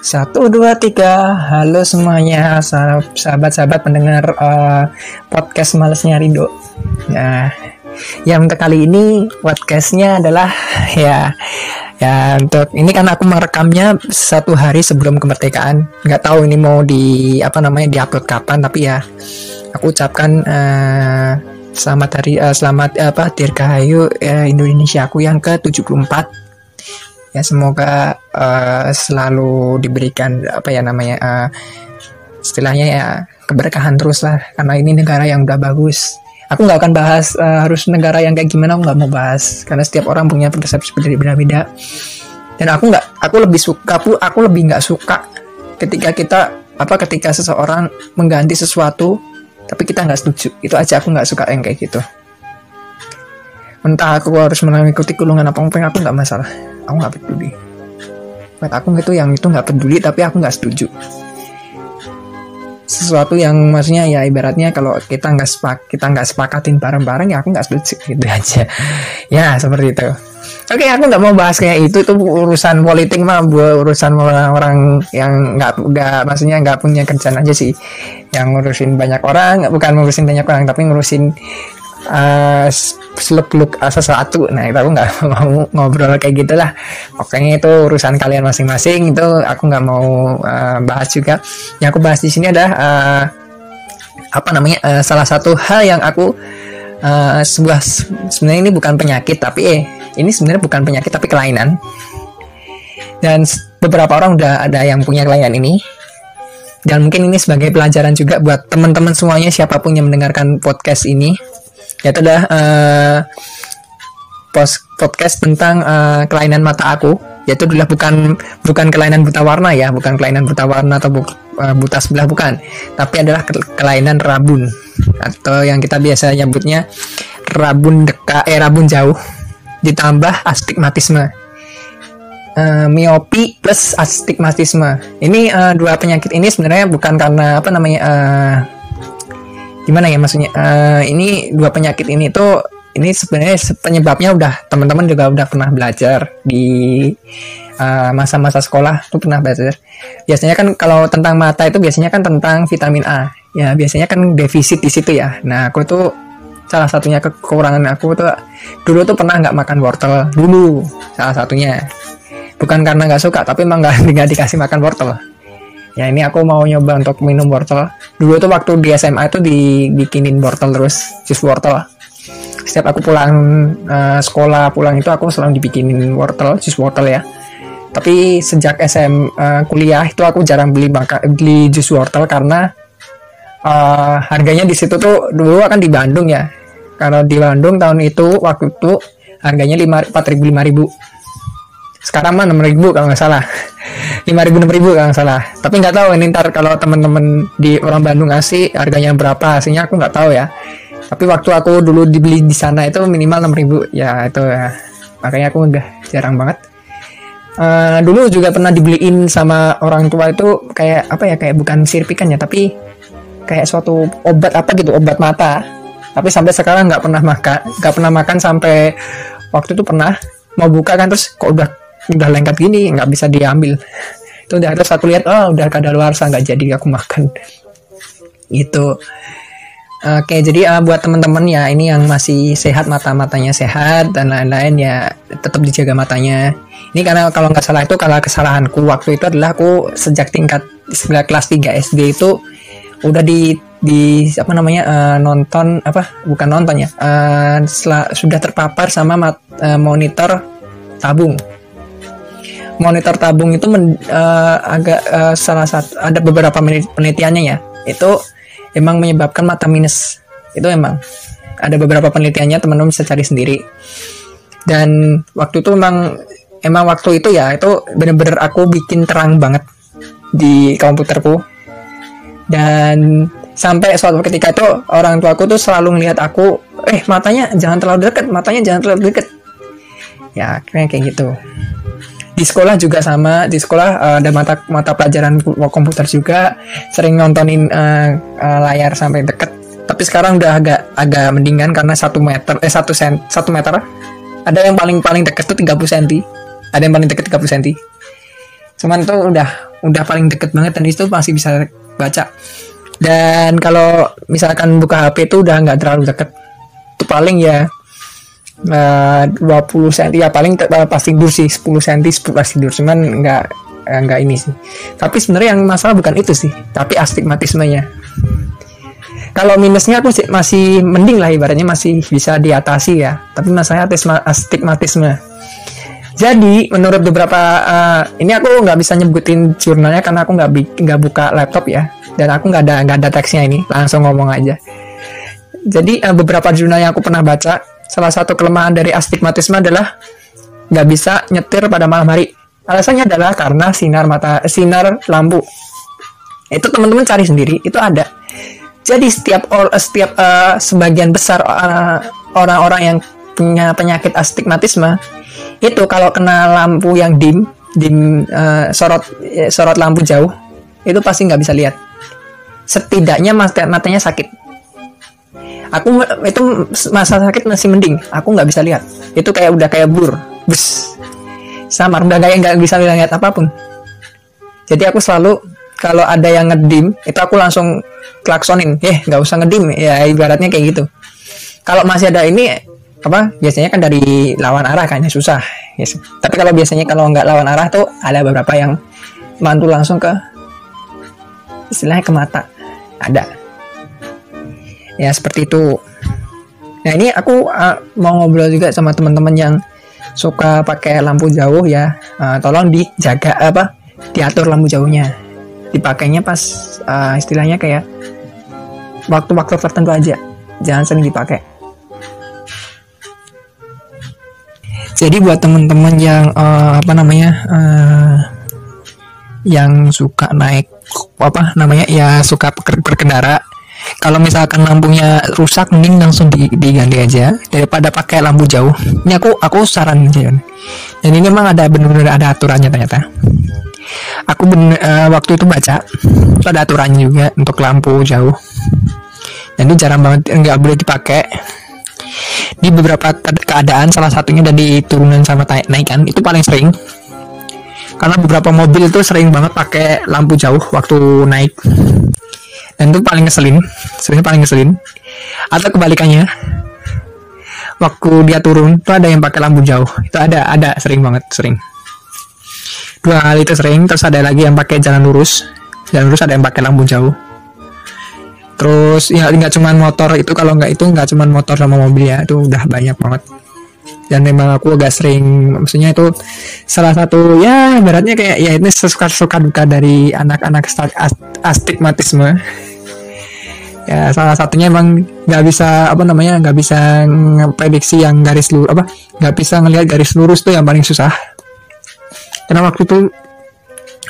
Satu dua tiga, halo semuanya, sahabat-sahabat pendengar uh, podcast malesnya Rido. Nah, yang untuk kali ini podcastnya adalah ya ya untuk ini kan aku merekamnya satu hari sebelum kemerdekaan. Nggak tahu ini mau di apa namanya diupload kapan, tapi ya aku ucapkan uh, selamat hari uh, selamat apa Dirgahayu uh, Indonesia aku yang ke 74 ya semoga uh, selalu diberikan apa ya namanya uh, istilahnya ya keberkahan terus lah. Karena ini negara yang udah bagus. Aku nggak akan bahas uh, harus negara yang kayak gimana aku nggak mau bahas. Karena setiap orang punya persepsi berbeda-beda dan aku nggak aku lebih suka aku aku lebih nggak suka ketika kita apa ketika seseorang mengganti sesuatu tapi kita nggak setuju. Itu aja aku nggak suka yang kayak gitu. Entah aku harus mengikuti kulungan apa apa aku nggak masalah. Aku nggak peduli. Buat aku itu yang itu nggak peduli tapi aku nggak setuju sesuatu yang maksudnya ya ibaratnya kalau kita nggak sepak kita nggak sepakatin bareng-bareng ya aku nggak setuju gitu aja. Ya seperti itu. Oke aku nggak mau bahas kayak itu itu urusan politik mah buat urusan orang-orang yang nggak nggak maksudnya nggak punya kerjaan aja sih. Yang ngurusin banyak orang bukan ngurusin banyak orang tapi ngurusin uh, seluk-beluk uh, sesuatu nah itu aku nggak mau ngobrol kayak gitulah. Pokoknya itu urusan kalian masing-masing. Itu aku nggak mau uh, bahas juga. Yang aku bahas di sini adalah uh, apa namanya uh, salah satu hal yang aku uh, sebuah sebenarnya ini bukan penyakit tapi eh ini sebenarnya bukan penyakit tapi kelainan. Dan beberapa orang udah ada yang punya kelainan ini. Dan mungkin ini sebagai pelajaran juga buat teman-teman semuanya siapa pun yang mendengarkan podcast ini yaitu adalah uh, post podcast tentang uh, kelainan mata aku. Yaitu adalah bukan bukan kelainan buta warna ya bukan kelainan buta warna atau bu, uh, buta sebelah bukan. Tapi adalah ke kelainan rabun. Atau yang kita biasa nyebutnya rabun dekat eh rabun jauh. Ditambah astigmatisme. Uh, miopi plus astigmatisme. Ini uh, dua penyakit ini sebenarnya bukan karena apa namanya uh, gimana ya maksudnya uh, ini dua penyakit ini tuh ini sebenarnya penyebabnya udah teman-teman juga udah pernah belajar di eh, masa-masa uh, sekolah tuh pernah belajar. Biasanya kan kalau tentang mata itu biasanya kan tentang vitamin A. Ya biasanya kan defisit di situ ya. Nah aku tuh salah satunya kekurangan aku tuh dulu tuh pernah nggak makan wortel dulu salah satunya. Bukan karena nggak suka tapi emang nggak dikasih makan wortel ya ini aku mau nyoba untuk minum wortel. Dulu tuh waktu di SMA itu dibikinin wortel terus jus wortel. Setiap aku pulang uh, sekolah pulang itu aku selalu dibikinin wortel jus wortel ya. Tapi sejak SM uh, eh, kuliah itu aku jarang beli beli jus wortel karena uh, harganya di situ tuh dulu akan di Bandung ya. Kalau di Bandung tahun itu waktu itu harganya lima empat ribu lima ribu sekarang mah enam ribu kalau nggak salah. Lima ribu enam ribu kalau nggak salah. Tapi nggak tahu ini ntar kalau temen-temen di orang Bandung ngasih harganya berapa. Aslinya aku nggak tahu ya. Tapi waktu aku dulu dibeli di sana itu minimal enam ribu. Ya itu ya. Makanya aku udah jarang banget. Uh, dulu juga pernah dibeliin sama orang tua itu kayak apa ya kayak bukan sirpikan ya tapi kayak suatu obat apa gitu obat mata. Tapi sampai sekarang nggak pernah makan nggak pernah makan sampai waktu itu pernah mau buka kan terus kok udah udah lengket gini nggak bisa diambil. Itu udah ada satu lihat oh udah kada luar nggak jadi aku makan. Itu oke jadi uh, buat teman-teman ya ini yang masih sehat mata matanya sehat dan lain-lain ya tetap dijaga matanya. Ini karena kalau nggak salah itu kalau kesalahanku waktu itu adalah aku sejak tingkat sebelah kelas 3 SD itu udah di di apa namanya uh, nonton apa bukan nonton ya uh, sudah terpapar sama mat, uh, monitor tabung monitor tabung itu men, uh, agak uh, salah satu ada beberapa penelitiannya ya. Itu emang menyebabkan mata minus. Itu emang ada beberapa penelitiannya teman-teman bisa cari sendiri. Dan waktu itu emang emang waktu itu ya itu bener-bener aku bikin terang banget di komputerku. Dan sampai suatu ketika itu orang tuaku tuh selalu melihat aku eh matanya jangan terlalu dekat matanya jangan terlalu dekat ya kayak gitu di sekolah juga sama. Di sekolah uh, ada mata mata pelajaran komputer juga. Sering nontonin uh, uh, layar sampai deket. Tapi sekarang udah agak agak mendingan karena satu meter eh satu sen satu meter. Ada yang paling paling deket tuh 30 cm ada yang paling deket 30 cm cuman tuh udah udah paling deket banget dan itu masih bisa baca. Dan kalau misalkan buka HP itu udah nggak terlalu deket. Itu paling ya uh, 20 cm ya paling uh, pas tidur sih 10 cm pas tidur cuman nggak eh, nggak ini sih. Tapi sebenarnya yang masalah bukan itu sih tapi astigmatismenya. Kalau minusnya aku sih masih mending lah ibaratnya masih bisa diatasi ya. Tapi masalahnya astigmatisme. Jadi menurut beberapa uh, ini aku nggak bisa nyebutin jurnalnya karena aku nggak nggak buka laptop ya. Dan aku nggak ada nggak ada teksnya ini langsung ngomong aja jadi uh, beberapa jurnal yang aku pernah baca salah satu kelemahan dari astigmatisme adalah nggak bisa nyetir pada malam hari. Alasannya adalah karena sinar mata sinar lampu. Itu teman-teman cari sendiri itu ada. Jadi setiap or, setiap uh, sebagian besar orang-orang uh, yang punya penyakit astigmatisme itu kalau kena lampu yang dim dim uh, sorot eh, sorot lampu jauh itu pasti nggak bisa lihat. Setidaknya mata matanya sakit aku itu masa sakit masih mending. Aku nggak bisa lihat. Itu kayak udah kayak bur bus samar. Udah kayak nggak bisa lihat apa pun. Jadi aku selalu kalau ada yang ngedim itu aku langsung klaksonin. Eh nggak usah ngedim. Ya ibaratnya kayak gitu. Kalau masih ada ini apa biasanya kan dari lawan arah kan ya susah. Yes. tapi kalau biasanya kalau nggak lawan arah tuh ada beberapa yang mantul langsung ke istilahnya ke mata. Ada ya seperti itu. Nah ini aku uh, mau ngobrol juga sama teman-teman yang suka pakai lampu jauh ya. Uh, tolong dijaga apa diatur lampu jauhnya. Dipakainya pas uh, istilahnya kayak waktu-waktu tertentu aja. Jangan sering dipakai. Jadi buat teman-teman yang uh, apa namanya uh, yang suka naik apa namanya ya suka berkendara kalau misalkan lampunya rusak mending langsung diganti aja daripada pakai lampu jauh. Ini aku aku saran aja dan ini memang ada benar-benar ada aturannya ternyata. Aku bener, uh, waktu itu baca ada aturannya juga untuk lampu jauh. Itu jarang banget nggak boleh dipakai. Di beberapa keadaan salah satunya dari turunan sama naikan itu paling sering. Karena beberapa mobil itu sering banget pakai lampu jauh waktu naik dan itu paling ngeselin sebenarnya paling ngeselin. Atau kebalikannya waktu dia turun itu ada yang pakai lampu jauh. Itu ada ada sering banget sering. Dua hal itu sering terus ada lagi yang pakai jalan lurus. Jalan lurus ada yang pakai lampu jauh. Terus ya nggak cuma motor itu kalau nggak itu nggak cuma motor sama mobil ya itu udah banyak banget. Dan memang aku agak sering maksudnya itu salah satu ya beratnya kayak ya ini suka suka duka dari anak-anak astigmatisme ya salah satunya emang nggak bisa apa namanya nggak bisa prediksi yang garis lurus apa nggak bisa ngelihat garis lurus tuh yang paling susah. Karena waktu itu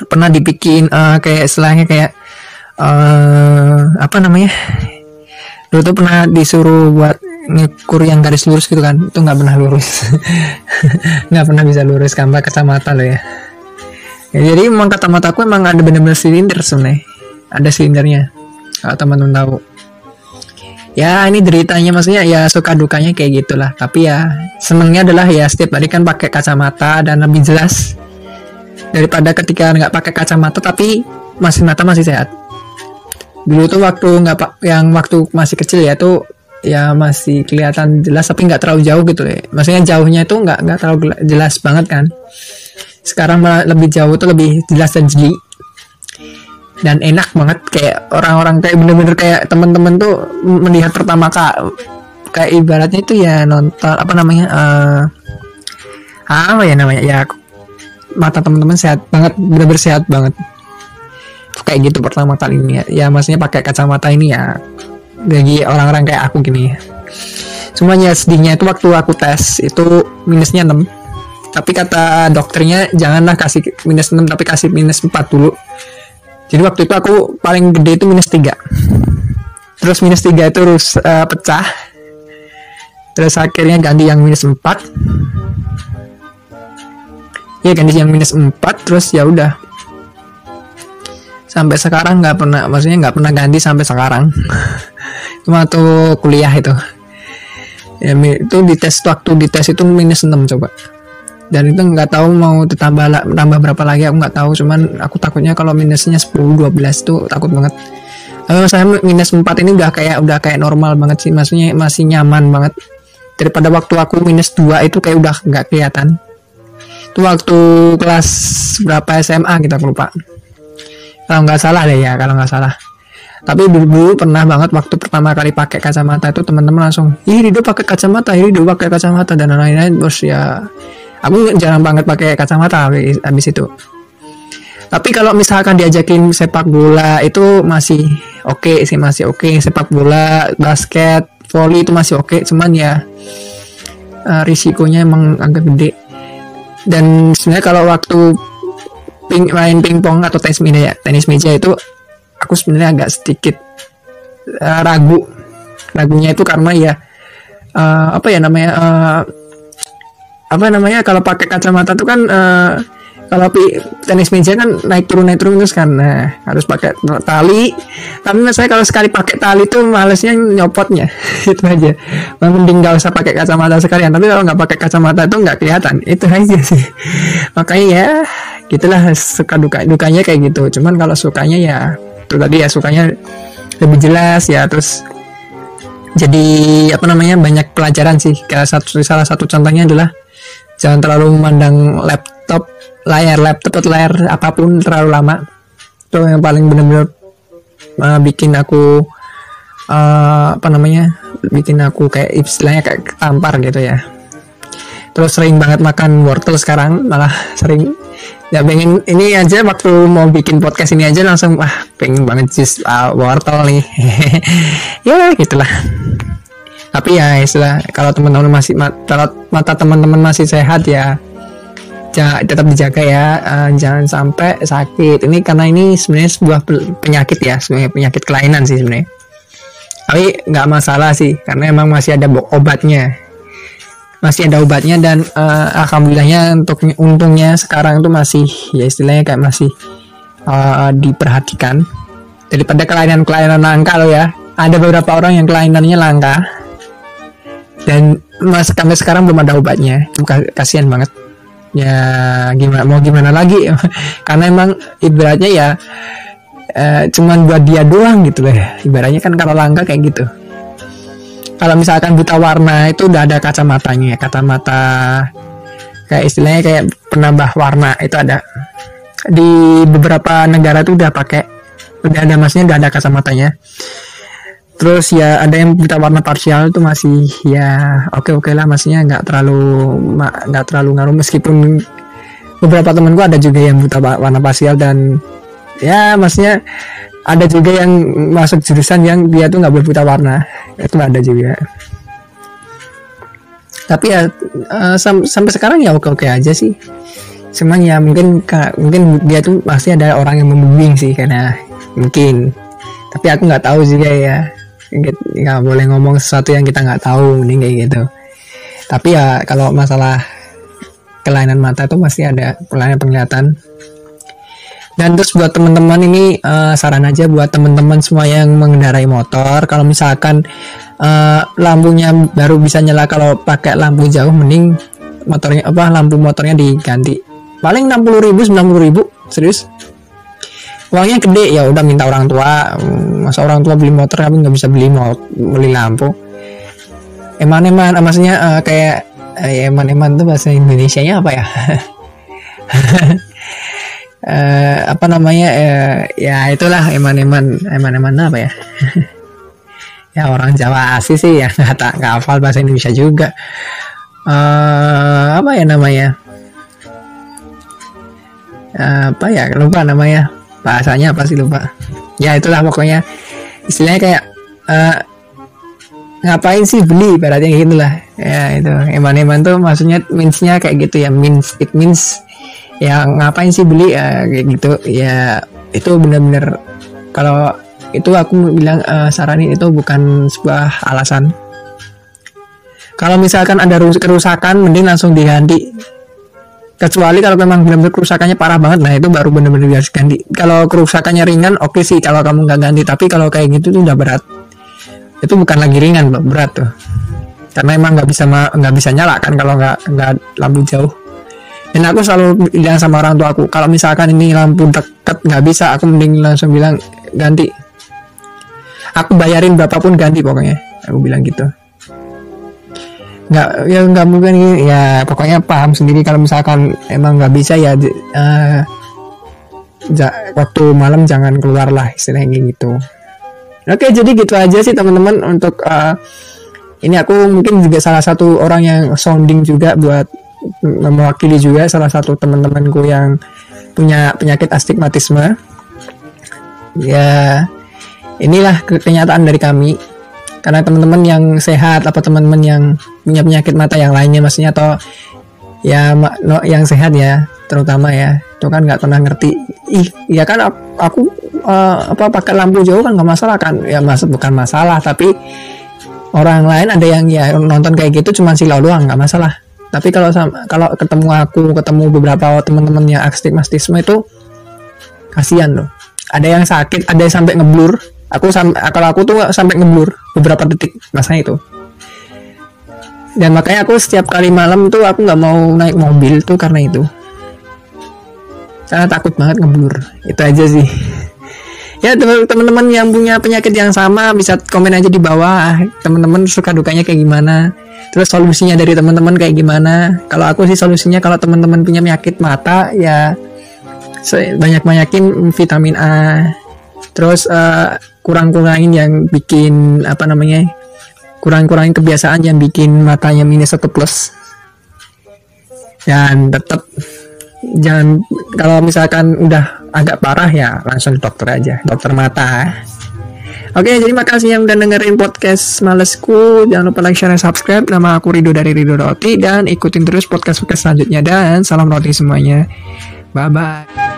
pernah dibikin uh, kayak istilahnya kayak uh, apa namanya dulu tuh pernah disuruh buat ngukur yang garis lurus gitu kan itu nggak pernah lurus. Nggak pernah bisa lurus gambar kacamata lo ya. ya jadi emang kacamata aku emang ada bener-bener silinder sebenarnya ada silindernya kalau teman-teman tahu ya ini deritanya maksudnya ya suka dukanya kayak gitulah. Tapi ya senengnya adalah ya setiap hari kan pakai kacamata dan lebih jelas daripada ketika nggak pakai kacamata tapi masih mata masih sehat. Dulu tuh waktu nggak pak yang waktu masih kecil ya tuh ya masih kelihatan jelas tapi nggak terlalu jauh gitu ya. Maksudnya jauhnya itu nggak nggak terlalu jelas banget kan. Sekarang lebih jauh tuh lebih jelas dan jeli dan enak banget. Kayak orang-orang kayak bener-bener kayak temen-temen tuh melihat pertama kak kayak ibaratnya itu ya nonton apa namanya uh, apa ya namanya ya mata teman-teman sehat banget benar-benar sehat banget. Kayak gitu pertama kali ini ya, ya maksudnya pakai kacamata ini ya bagi orang-orang kayak aku gini. Semuanya sedihnya itu waktu aku tes itu minusnya 6 tapi kata dokternya janganlah kasih minus 6 tapi kasih minus 4 dulu jadi waktu itu aku paling gede itu minus 3 terus minus 3 itu harus uh, pecah. Terus akhirnya ganti yang minus 4 ya ganti yang minus 4 terus ya udah. Sampai sekarang nggak pernah maksudnya nggak pernah ganti sampai sekarang. Cuma tuh kuliah itu. Ya itu di tes waktu di tes itu minus 6 coba dan itu nggak tahu mau ditambah tambah berapa lagi aku nggak tahu. Cuman aku takutnya kalau minusnya 10 12 itu takut banget. Kalau saya minus 4 ini udah kayak udah kayak normal banget sih. Maksudnya masih nyaman banget. Daripada waktu aku minus 2 itu kayak udah nggak kelihatan. Itu waktu kelas berapa SMA kita lupa. Kalau nggak salah deh ya kalau nggak salah. Tapi dulu, dulu pernah banget waktu pertama kali pakai kacamata itu teman-teman langsung ih Rido pakai kacamata ih Rido pakai kacamata dan lain-lain. Terus ya aku jarang banget pakai kacamata habis, itu tapi kalau misalkan diajakin sepak bola itu masih oke okay sih masih oke okay. sepak bola basket volley itu masih oke okay. cuman ya uh, risikonya emang agak gede dan sebenarnya kalau waktu ping, main pingpong atau tenis meja tenis meja itu aku sebenarnya agak sedikit uh, ragu ragunya itu karena ya uh, apa ya namanya uh, apa namanya kalau pakai kacamata tuh kan uh, kalau tenis meja kan naik turun naik turun terus kan. Nah, harus pakai tali. Tapi saya kalau sekali pakai tali tuh malesnya nyopotnya. Itu aja. Mending nggak usah pakai kacamata sekalian. Tapi kalau nggak pakai kacamata itu nggak kelihatan. Itu aja sih. Makanya ya gitulah suka duka dukanya kayak gitu. Cuman kalau sukanya ya itu tadi ya sukanya lebih jelas ya. Terus jadi apa namanya banyak pelajaran sih. Kayak satu salah satu contohnya adalah jangan terlalu memandang laptop layar laptop atau layar apa pun terlalu lama. Itu yang paling benar-benar uh, bikin aku uh, apa namanya bikin aku kayak istilahnya kayak tampar gitu ya. Terus sering banget makan wortel sekarang malah sering. Ya pengen ini aja waktu mau bikin podcast ini aja langsung wah pengen banget jus uh, wortel nih. Ya gitulah tapi ya istilah kalau teman-teman masih mata, mata teman-teman masih sehat ya tetap dijaga ya uh, jangan sampai sakit. Ini karena ini sebenarnya sebuah penyakit ya sebenarnya penyakit kelainan sih sebenarnya. Tapi nggak masalah sih karena emang masih ada obatnya. Masih ada obatnya dan uh, alhamdulillahnya untuk untungnya sekarang itu masih ya istilahnya kayak masih uh, diperhatikan. Daripada kelainan-kelainan langka lo ya ada beberapa orang yang kelainannya langka dan mas sampai sekarang belum ada obatnya. Kasihan banget. Ya gimana mau gimana lagi? Karena emang ibaratnya ya uh, cuman buat dia doang gitu loh ibaratnya kan kalau langka kayak gitu. Kalau misalkan buta warna itu udah ada kacamatanya. Kacamata kayak istilahnya kayak penambah warna itu ada. Di beberapa negara tuh udah pakai. Udah ada maksudnya udah ada kacamatanya terus ya ada yang buta warna parsial itu masih ya oke oke lah maksudnya nggak terlalu nggak terlalu ngaruh. Meskipun beberapa temanku ada juga yang buta warna parsial dan ya maksudnya ada juga yang masuk jurusan yang dia tuh nggak berbuta warna. Itu ada juga. Tapi ya uh, sam sampai sekarang ya oke oke aja sih. Cuman ya mungkin mungkin dia tuh pasti ada orang yang membimbing sih karena mungkin. Tapi aku nggak tahu juga ya nggak boleh ngomong sesuatu yang kita nggak tahu nih kayak gitu tapi ya kalau masalah kelainan mata tuh pasti ada kelainan penglihatan dan terus buat teman-teman ini uh, saran aja buat teman-teman semua yang mengendarai motor, kalau misalkan uh, lampunya baru bisa nyala kalau pakai lampu jauh, mending motornya apa lampu motornya diganti. Paling 60 ribu, 90 ribu, serius. Uangnya gede ya udah minta orang tua. Masa orang tua beli motor tapi nggak bisa beli mau beli lampu. Eman-eman, maksudnya uh, kayak uh, eman-eman tuh bahasa Indonesia nya apa ya? uh, apa namanya uh, ya itulah eman-eman eman-eman apa ya ya orang Jawa asli sih ya nggak tak nggak hafal bahasa Indonesia juga uh, apa ya namanya uh, apa ya lupa namanya bahasanya apa sih lupa. Ya itulah pokoknya. Istilahnya kayak uh, ngapain sih beli? Berarti kayak gitulah. Ya itu. Eman-eman tuh maksudnya meansnya kayak gitu ya. Means it means ya ngapain sih beli? Ya kayak gitu. Ya itu benar-benar kalau itu aku bilang uh, saranin itu bukan sebuah alasan. Kalau misalkan ada kerusakan mending langsung diganti kecuali kalau memang benar-benar kerusakannya parah banget nah itu baru benar-benar harus ganti kalau kerusakannya ringan oke okay sih. Kalau kamu nggak ganti tapi kalau kayak gitu tuh udah berat. Itu bukan lagi ringan berat tuh. Karena emang nggak bisa nggak bisa nyala kan kalau nggak nggak lampu jauh. Dan aku selalu bilang sama orang tua aku kalau misalkan ini lampu deket nggak bisa aku mending langsung bilang ganti. Aku bayarin berapapun ganti pokoknya. Aku bilang gitu nggak ya nggak mungkin ya pokoknya paham sendiri kalau misalkan emang nggak bisa ya uh, waktu malam jangan keluar lah istilahnya gitu. Oke jadi gitu aja sih teman-teman untuk uh, ini aku mungkin juga salah satu orang yang sounding juga buat mewakili juga salah satu teman-temanku yang punya penyakit astigmatisme. Ya inilah kenyataan dari kami karena teman-teman yang sehat apa teman-teman yang punya penyakit mata yang lainnya maksudnya atau ya no, yang sehat ya terutama ya. Itu kan nggak pernah ngerti. Ih ya kan aku uh, apa pakai lampu jauh kan nggak masalah kan? Ya maksud bukan masalah tapi orang lain ada yang ya nonton kayak gitu cuma silau doang nggak masalah. Tapi kalau kalau ketemu aku ketemu beberapa teman-teman yang astigmatisme itu kasihan loh. Ada yang sakit ada yang sampai ngeblur aku sampai kalau aku tuh sampai ngeblur beberapa detik masa itu. Dan makanya aku setiap kali malam tuh aku nggak mau naik mobil tuh karena itu. Karena takut banget ngeblur. Itu aja sih. Ya teman-teman yang punya penyakit yang sama bisa komen aja di bawah. Teman-teman suka dukanya kayak gimana? Terus solusinya dari teman-teman kayak gimana? Kalau aku sih solusinya kalau teman-teman punya penyakit mata ya banyak-banyakin vitamin A. Terus uh, kurang-kurangin yang bikin apa namanya kurang-kurangin kebiasaan yang bikin matanya minus satu plus dan tetap jangan kalau misalkan udah agak parah ya langsung dokter aja dokter mata Oke, jadi makasih yang udah dengerin podcast malesku. Jangan lupa like, share, dan subscribe. Nama aku Rido dari Rido Roti dan ikutin terus podcast-podcast selanjutnya dan salam roti semuanya. Bye bye.